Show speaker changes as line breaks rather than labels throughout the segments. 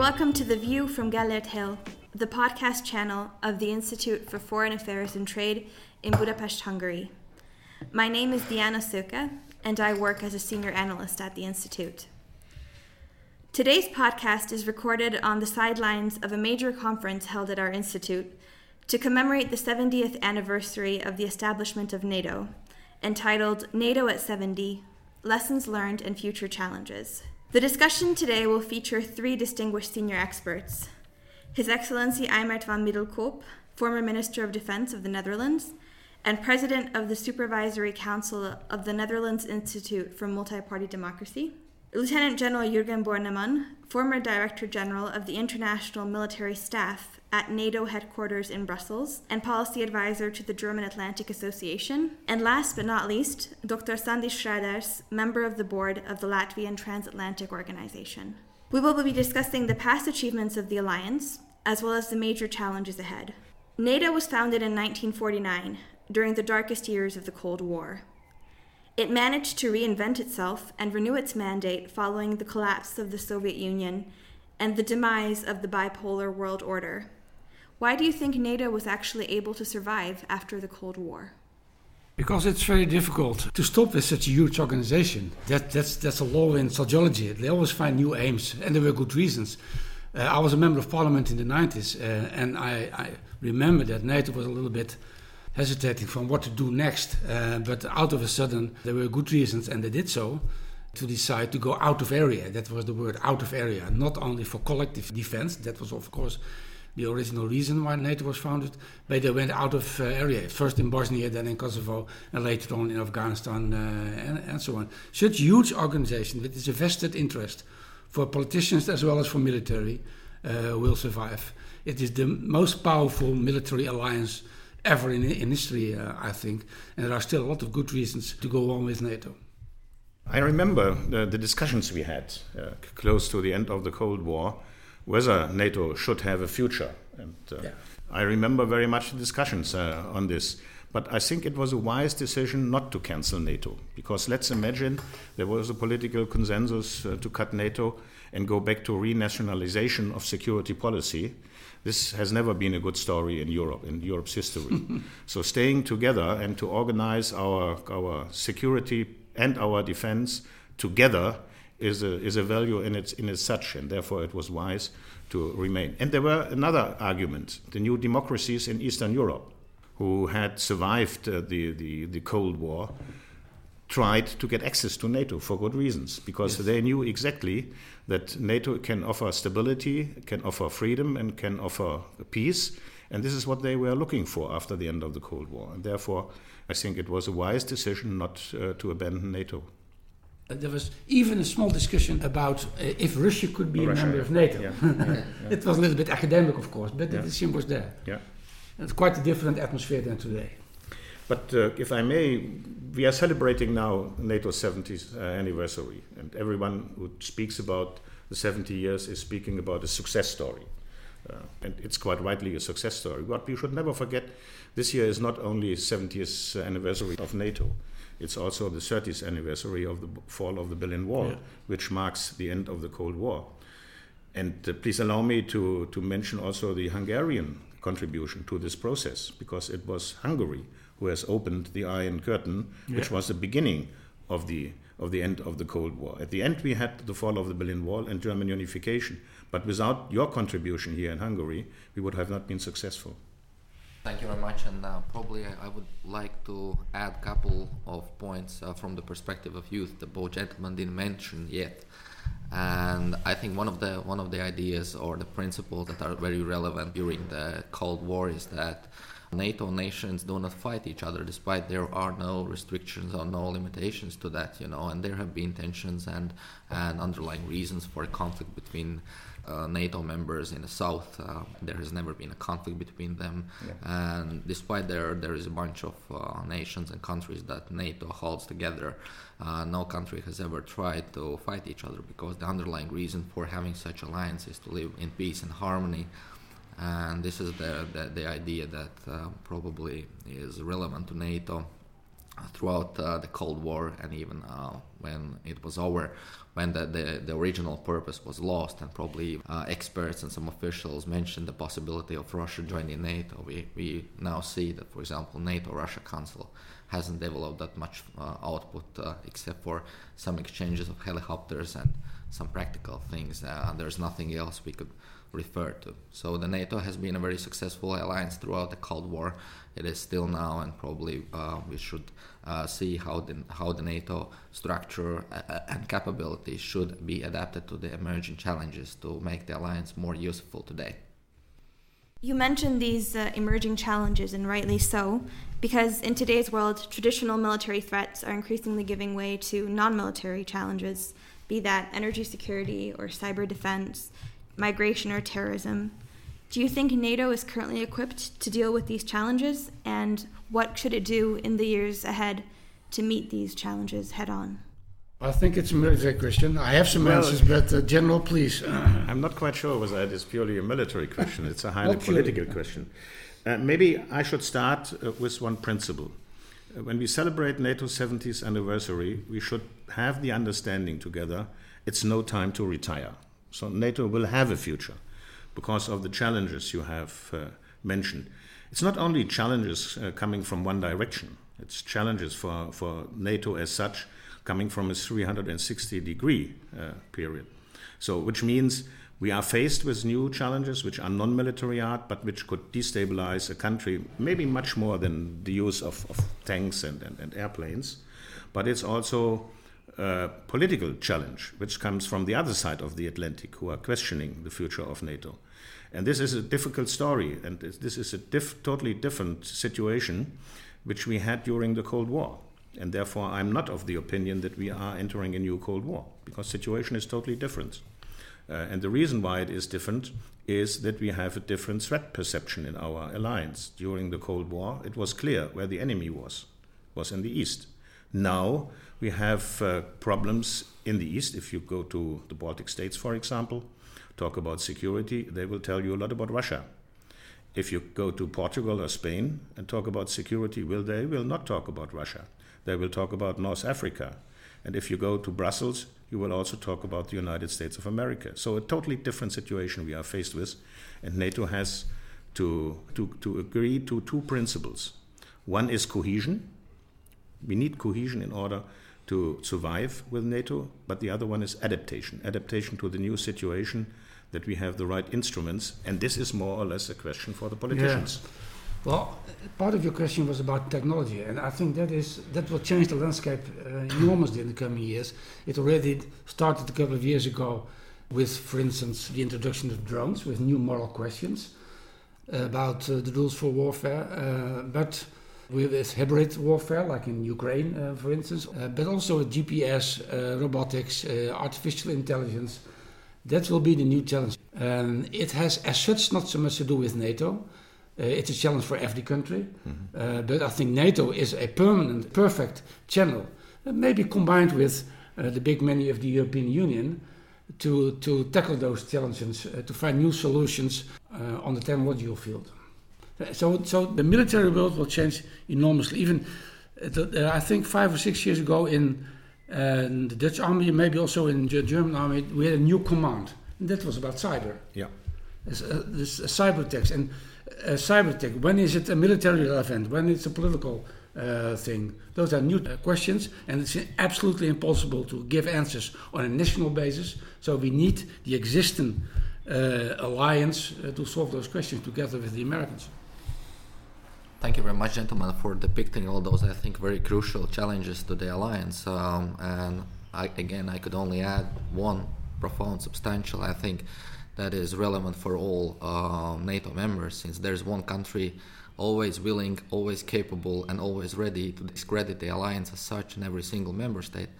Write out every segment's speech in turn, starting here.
welcome to The View from Gellert Hill, the podcast channel of the Institute for Foreign Affairs and Trade in Budapest, Hungary. My name is Diana Szőke, and I work as a senior analyst at the Institute. Today's podcast is recorded on the sidelines of a major conference held at our institute to commemorate the 70th anniversary of the establishment of NATO, entitled NATO at 70 Lessons Learned and Future Challenges. The discussion today will feature three distinguished senior experts. His Excellency Eimert van Middelkoop, former Minister of Defense of the Netherlands, and President of the Supervisory Council of the Netherlands Institute for Multi-Party Democracy, Lieutenant General Jürgen Bornemann, former Director General of the International Military Staff at NATO headquarters in Brussels and policy advisor to the German Atlantic Association, and last but not least, Dr. Sandis Šrāders, member of the board of the Latvian Transatlantic Organization. We will be discussing the past achievements of the alliance, as well as the major challenges ahead. NATO was founded in 1949, during the darkest years of the Cold War. It managed to reinvent itself and renew its mandate following the collapse of the Soviet Union and the demise of the bipolar world order. Why do you think NATO was actually able to survive after the Cold War?
Because it's very difficult to stop with such a huge organization. That, that's, that's a law in sociology. They always find new aims, and there were good reasons. Uh, I was a member of parliament in the 90s, uh, and I, I remember that NATO was a little bit hesitating from what to do next. Uh, but out of a sudden, there were good reasons, and they did so, to decide to go out of area. That was the word out of area, not only for collective defense, that was, of course, the original reason why NATO was founded, but they went out of uh, area, first in Bosnia, then in Kosovo, and later on in Afghanistan, uh, and, and, so on. Such huge organization with a vested interest for politicians as well as for military uh, will survive. It is the most powerful military alliance ever in, in history, uh, I think. And there are still a lot of good reasons to go on with NATO.
I remember the, the discussions we had uh, close to the end of the Cold War whether NATO should have a future. And uh, yeah. I remember very much the discussions uh, on this. But I think it was a wise decision not to cancel NATO, because let's imagine there was a political consensus uh, to cut NATO and go back to renationalization of security policy this has never been a good story in Europe, in Europe's history. so staying together and to organize our, our security and our defense together is a, is a value in its, in its such, and therefore it was wise to remain. And there were another argument, the new democracies in Eastern Europe who had survived uh, the, the, the Cold War tried to get access to NATO for good reasons, because yes. they knew exactly that NATO can offer stability, can offer freedom, and can offer peace. And this is what they were looking for after the end of the Cold War. And therefore, I think it was a wise decision not uh, to abandon NATO.
Uh, there was even a small discussion about uh, if Russia could be Russia, a member of NATO. Yeah. yeah, yeah. it was a little bit academic, of course, but the decision was there. Yeah. It's quite a different atmosphere than today.
But uh, if I may, we are celebrating now NATO's 70th uh, anniversary, and everyone who speaks about the 70 years is speaking about a success story. Uh, and it's quite rightly a success story. But we should never forget this year is not only 70th anniversary of NATO, it's also the 30th anniversary of the fall of the Berlin Wall, yeah. which marks the end of the Cold War. And uh, please allow me to, to mention also the Hungarian contribution to this process, because it was Hungary who has opened the Iron Curtain, yeah. which was the beginning of the of the end of the Cold War. At the end, we had the fall of the Berlin Wall and German unification. But without your contribution here in Hungary, we would have not been successful.
Thank you very much, and uh, probably I would like to add a couple of points uh, from the perspective of youth that both gentlemen didn't mention yet. And I think one of the one of the ideas or the principles that are very relevant during the Cold War is that NATO nations do not fight each other, despite there are no restrictions or no limitations to that, you know, and there have been tensions and, and underlying reasons for conflict between uh, NATO members in the south. Uh, there has never been a conflict between them, yeah. and despite there there is a bunch of uh, nations and countries that NATO holds together, uh, no country has ever tried to fight each other because the underlying reason for having such alliances is to live in peace and harmony and this is the, the, the idea that uh, probably is relevant to NATO. Throughout uh, the Cold War and even uh, when it was over, when the, the, the, original purpose was lost, and probably uh, experts and some officials mentioned the possibility of Russia joining NATO. We, we now see that, for example, NATO Russia Council hasn't developed that much uh, output uh, except for some exchanges of helicopters and some practical things. Uh, there's nothing else we could refer to. So the NATO has been a very successful alliance throughout the Cold War. It is still now, and probably uh, we should uh, see how the how the NATO structure uh, and capabilities should be adapted to the emerging challenges to make the alliance more useful today.
You mentioned these uh, emerging challenges, and rightly so, because in today's world, traditional military threats are increasingly giving way to non military challenges, be that energy security or cyber defense, migration, or terrorism. Do you think NATO is currently equipped to deal with these challenges, and what should it do in the years ahead to meet these challenges head on?
I think it's a military question. I have some well, answers, but uh, General, please.
I'm not quite sure whether it is purely a military question. It's a highly political question. Uh, maybe I should start uh, with one principle. Uh, when we celebrate NATO's 70th anniversary, we should have the understanding together it's no time to retire. So NATO will have a future because of the challenges you have uh, mentioned. It's not only challenges uh, coming from one direction, it's challenges for, for NATO as such coming from a 360 degree uh, period. So, which means we are faced with new challenges which are non military art but which could destabilize a country maybe much more than the use of, of tanks and, and, and airplanes. But it's also political challenge which comes from the other side of the Atlantic who are questioning the future of NATO. And this is a difficult story, and this is a diff- totally different situation which we had during the Cold War. And therefore, I'm not of the opinion that we are entering a new Cold War because situation is totally different. Uh, and the reason why it is different is that we have a different threat perception in our alliance. During the Cold War, it was clear where the enemy was, was in the east. Now we have uh, problems in the east. If you go to the Baltic states, for example, talk about security, they will tell you a lot about Russia. If you go to Portugal or Spain and talk about security, will they will not talk about Russia. They will talk about North Africa. And if you go to Brussels, you will also talk about the United States of America. So a totally different situation we are faced with. And NATO has to, to, to agree to two principles. One is cohesion. We need cohesion in order to survive with NATO, but the other one is adaptation adaptation to the new situation that we have the right instruments. And this is more or less a question for the politicians. Yeah.
Well, part of your question was about technology, and I think that is that will change the landscape uh, enormously in the coming years. It already started a couple of years ago with, for instance, the introduction of drones with new moral questions about uh, the rules for warfare, uh, but with this hybrid warfare, like in Ukraine, uh, for instance, uh, but also with GPS, uh, robotics, artificial intelligence. That will be the new challenge. Um, it has, as such, not so much to do with NATO uh, it's a challenge for every country. Mm-hmm. Uh, but I think NATO is a permanent, perfect channel, uh, maybe combined with the big money of the European Union to, to tackle those challenges, to find new solutions on the technological field. So, so the military world will change enormously. Even uh, I think five or six years ago in uh, the Dutch army, maybe also in the German army, we had a new command. And that was about cyber.
Yeah.
It's, uh, this cyber attacks. And a cyber attack? When is it a military event? When it's a political uh, thing? Those are new uh, questions, and it's absolutely impossible to give answers on a national basis. So we need the existing uh, alliance uh, to solve those questions together with the Americans.
Thank you very much, gentlemen, for depicting all those, I think, very crucial challenges to the alliance. Um, and I, again, I could only add one profound, substantial, I think that is relevant for all uh, NATO members, since there's one country always willing, always capable, and always ready to discredit the alliance as such in every single member state.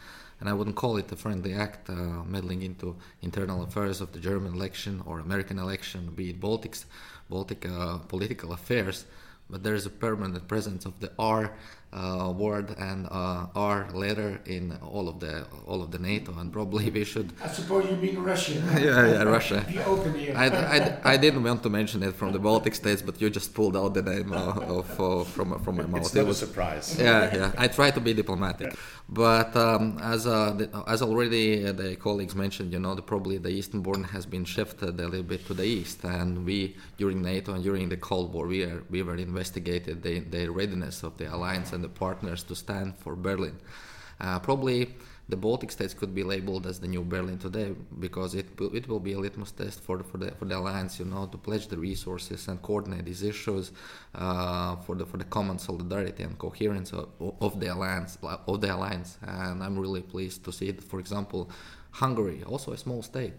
And I wouldn't call it a friendly act, uh, meddling into internal affairs of the German election or American election, be it Baltics, Baltic uh, political affairs. But there is a permanent presence of the R uh, word and uh, R letter in all of the all of the NATO, and probably we should.
I suppose you mean Russia.
yeah, yeah, Russia.
Be open here.
I, I, I didn't want to mention it from the Baltic states, but you just pulled out the name of, of uh, from from my mouth.
It's not a surprise.
Yeah, yeah. I try to be diplomatic, but um, as uh, the, as already the colleagues mentioned, you know, the, probably the eastern border has been shifted a little bit to the east, and we during NATO and during the Cold War, we are, we were investigated the, the readiness of the alliance and the partners to stand for Berlin. Uh, probably the Baltic states could be labeled as the new Berlin today because it will, it will be a litmus test for the, for the for the alliance, you know, to pledge the resources and coordinate these issues uh, for the for the common solidarity and coherence of, of the alliance of the alliance. And I'm really pleased to see that, for example, Hungary, also a small state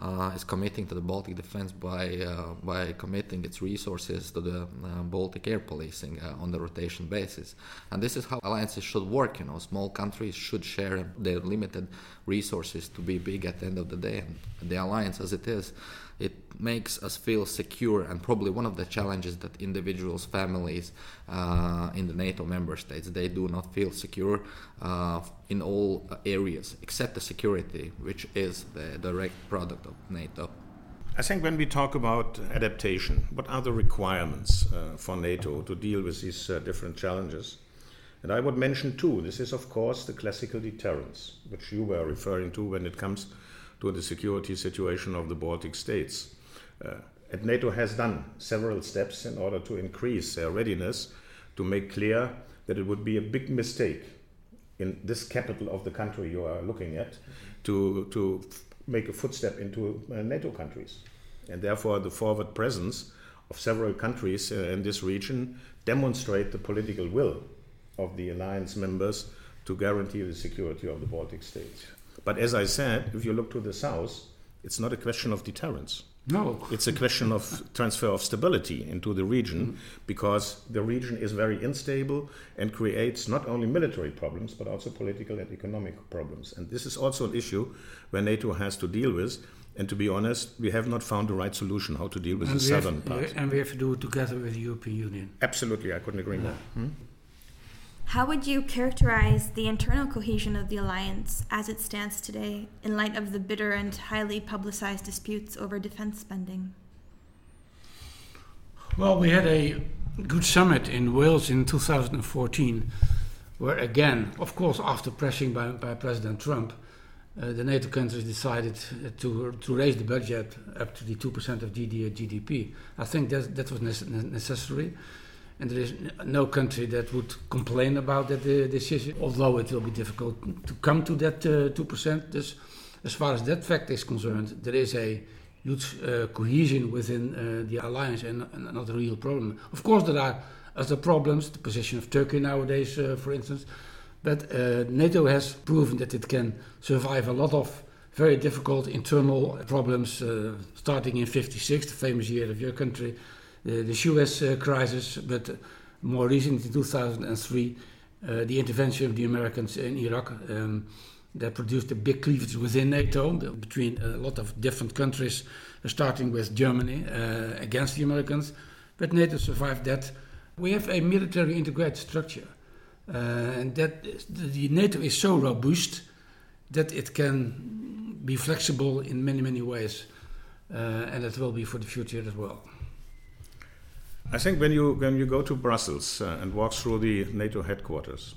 uh, is committing to the Baltic defense by uh, by committing its resources to the uh, Baltic air policing uh, on the rotation basis. And this is how alliances should work. You know, small countries should share their limited resources to be big at the end of the day. And the alliance, as it is, it makes us feel secure and probably one of the challenges that individuals families uh, in the nato member states they do not feel secure uh, in all areas except the security which is the direct product of nato
I think when we talk about adaptation, what are the requirements uh, for NATO to deal with these uh, different challenges? And I would mention two. This is, of course, the classical deterrence, which you were referring to when it comes to the security situation of the Baltic states. Uh, and NATO has done several steps in order to increase their readiness to make clear that it would be a big mistake in this capital of the country you are looking at to, to make a footstep into uh, NATO countries. And therefore, the forward presence of several countries uh, in this region demonstrate the political will of the alliance members to guarantee the security of the Baltic states. But as I said, if you look to the south, it's not a question of deterrence.
No.
It's a question of transfer of stability into the region mm-hmm. because the region is very unstable and creates not only military problems but also political and economic problems. And this is also an issue where NATO has to deal with. And to be honest, we have not found the right solution how to deal with
and
the southern
have,
part.
And we have to do it together with the European Union.
Absolutely, I couldn't agree more. Hmm?
How would you characterize the internal cohesion of the alliance as it stands today in light of the bitter and highly publicized disputes over defense spending?
Well, we had a good summit in Wales in 2014, where again, of course, after pressing by, by President Trump, uh, the NATO countries decided to, to raise the budget up to the 2% of GDP. I think that, that was necessary and there is no country that would complain about that uh, decision, although it will be difficult to come to that uh, 2%. Thus, as far as that fact is concerned, there is a huge uh, cohesion within uh, the alliance and, and, not a real problem. Of course, there are other problems, the position of Turkey nowadays, uh, for instance, but NATO has proven that it can survive a lot of very difficult internal problems, starting in 56, the famous year of your country, the, the Suez uh, crisis, but more recently, in 2003, uh, the intervention of the Americans in Iraq. Um, that produced a big cleavage within NATO between a lot of different countries, uh, starting with Germany against the Americans. But NATO survived that. We have a military integrated structure, uh, and that the NATO is so robust that it can be flexible in many many ways, uh, and it will be for the future as well.
I think when you when you go to Brussels uh, and walk through the NATO headquarters,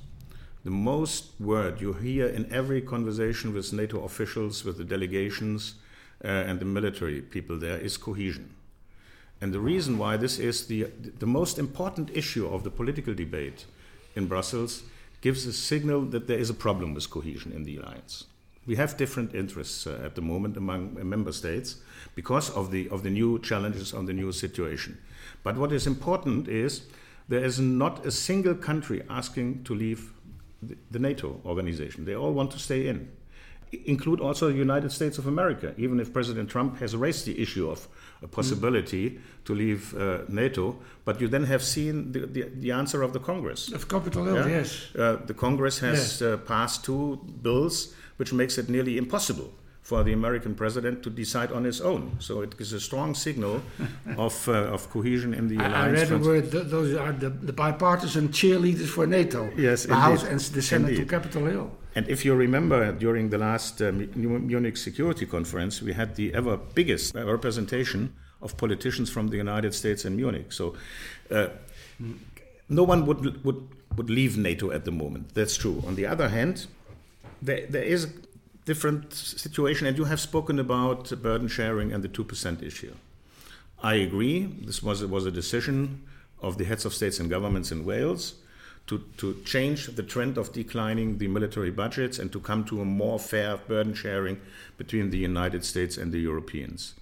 the most word you hear in every conversation with NATO officials, with the delegations, uh, and the military people there is cohesion. And the reason why this is the the most important issue of the political debate in Brussels gives a signal that there is a problem with cohesion in the alliance. We have different interests uh, at the moment among member states because of the of the new challenges on the new situation. But what is important is there is not a single country asking to leave the NATO organization. They all want to stay in. Include also the United States of America, even if President Trump has raised the issue of a possibility mm. to leave uh, NATO. But you then have seen the, the, the answer of the Congress.
Of Capitol Hill, yes.
Uh, the Congress has yes. uh, passed two bills which makes it nearly impossible for the American president to decide on his own. So it is a strong signal of, uh, of cohesion in the
I,
alliance.
I read the word, th- those are the, the bipartisan cheerleaders for NATO.
Yes,
the House and the Senate
Indeed.
to Capitol Hill.
And if you remember, during the last uh, Munich Security Conference, we had the ever biggest representation of politicians from the United States in Munich. So uh, no one would, would, would leave NATO at the moment. That's true. On the other hand, there, there is a different situation, and you have spoken about burden sharing and the 2% issue. I agree. This was, was a decision of the heads of states and governments in Wales to, to change the trend of declining the military budgets and to come to a more fair burden sharing between the United States and the Europeans.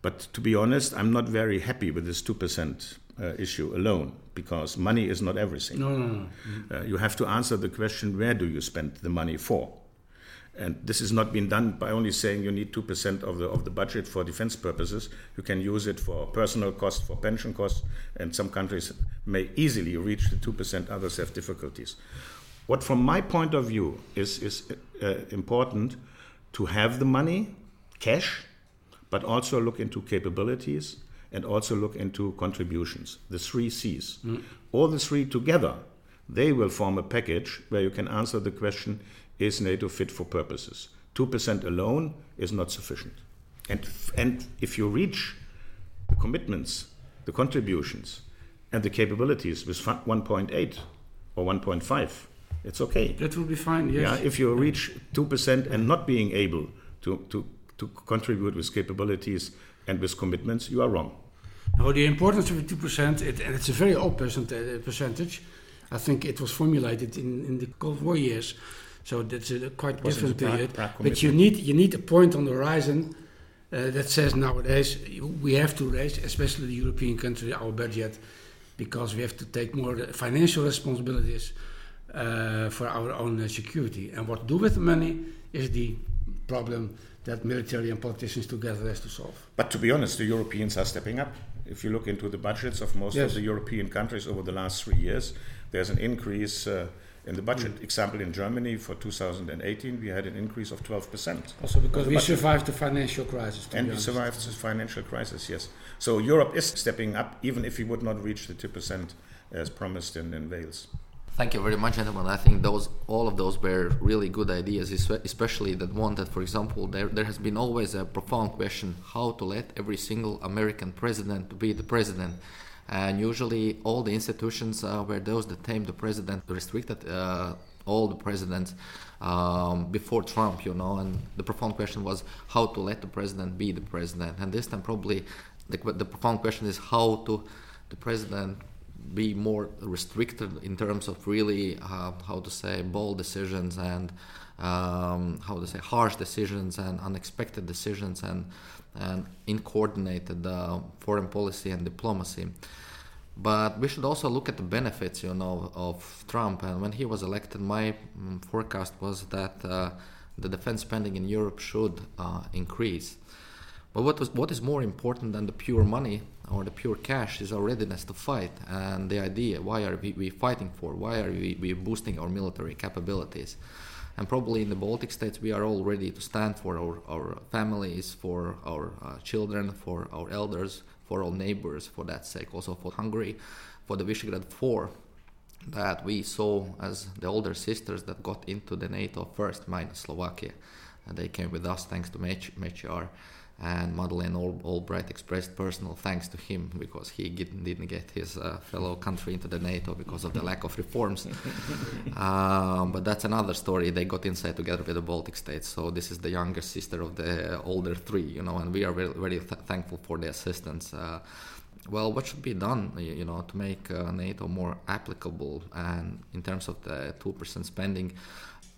But to be honest, I'm not very happy with this 2% uh, issue alone because money is not everything.
No, no, no.
Uh, you have to answer the question where do you spend the money for? And this has not been done by only saying you need 2% of the, of the budget for defense purposes. You can use it for personal costs, for pension costs, and some countries may easily reach the 2%, others have difficulties. What, from my point of view, is, is uh, important to have the money, cash, but also look into capabilities and also look into contributions, the three C's. All the three together, they will form a package where you can answer the question is NATO fit for purposes? 2% alone is not sufficient. And, and if you reach the commitments, the contributions, and the capabilities with 1.8 or 1.5, it's okay.
That will be fine, yes.
Yeah, if you reach 2% and not being able to, to, to contribute with capabilities and with commitments, you are wrong.
Now, the importance of the 2%, it, and it's a very old percent, uh, percentage. I think it was formulated in, in the Cold War years. So that's a quite
Was
different
it a
period. But you need, you need a point on the horizon uh, that says nowadays we have to raise, especially the European country, our budget because we have to take more financial responsibilities uh, for our own uh, security. And what to do with the money is the problem that military and politicians together has to solve.
But to be honest, the Europeans are stepping up. If you look into the budgets of most
Yes.
of the European countries over the last three years, there's an increase uh, in the budget.
Mm.
Example in Germany for 2018, we had an increase of 12%.
Also because we
budget.
survived the financial crisis. to
And
be
we
honest.
survived the financial crisis, yes. So Europe is stepping up, even if we would not reach the 2% as promised in, in Wales.
Thank you very much, gentlemen. I think those all of those were really good ideas, especially that one that, for example, there there has been always a profound question how to let every single American president to be the president. And usually, all the institutions uh, were those that tamed the president, restricted uh, all the presidents um, before Trump, you know. And the profound question was how to let the president be the president. And this time, probably, the, the profound question is how to the president be more restricted in terms of really uh, how to say bold decisions and um, how to say harsh decisions and unexpected decisions and and uncoordinated uh, foreign policy and diplomacy. But we should also look at the benefits, you know, of Trump. And when he was elected, my mm, forecast was that uh, the defense spending in Europe should uh, increase. But what was what is more important than the pure money or the pure cash is our readiness to fight and the idea why are we, we fighting for? Why are we, we boosting our military capabilities? And probably in the Baltic states, we are all ready to stand for our, our families, for our uh, children, for our elders, for our neighbors, for that sake, also for Hungary, for the Visegrad Four that we saw as the older sisters that got into the NATO first, minus Slovakia. And they came with us thanks to Mech- Mečiar. And Madeleine Al- Albright expressed personal thanks to him because he didn't get his uh, fellow country into the NATO because of the lack of reforms. um, but that's another story. They got inside together with the Baltic states. So this is the younger sister of the older three, you know, and we are very, very th- thankful for the assistance. Uh, well, what should be done, you know, to make uh, NATO more applicable and in terms of the 2% spending?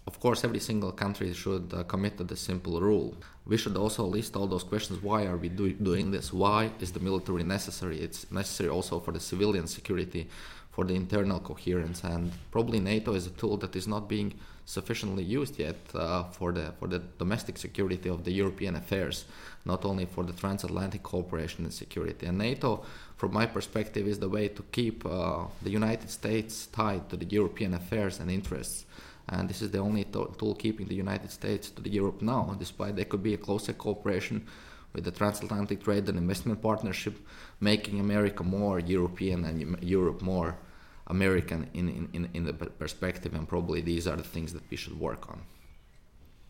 Of course, every single country should uh, commit to the simple rule. We should also list all those questions. Why are we do- doing this? Why is the military necessary? It's necessary also for the civilian security, for the internal coherence, and probably NATO is a tool that is not being sufficiently used yet uh, for the for the domestic security of the European affairs, not only for the transatlantic cooperation and security. And NATO, from my perspective, is the way to keep uh, the United States tied to the European affairs and interests And this is the only to- tool keeping the United States to the Europe now, despite there could be a closer cooperation with the transatlantic trade and investment partnership, making America more European and Europe more American in, in, in the perspective. And probably these are the things that we should work on.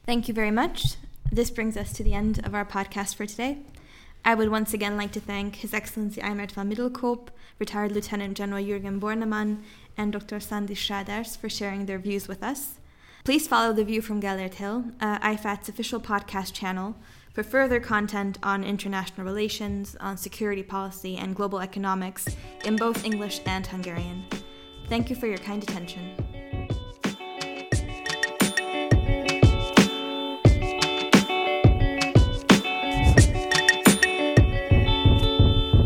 Thank you very much. This brings us to the end of our podcast for today. I would once again like to thank His Excellency Eimert van Middelkoop, retired Lieutenant General Jürgen Bornemann, and Dr. Sandy Šrāders for sharing their views with us. Please follow The View from Gellert Hill, uh, IFAT's official podcast channel, for further content on international relations, on security policy, and global economics in both English and Hungarian. Thank you for your kind attention.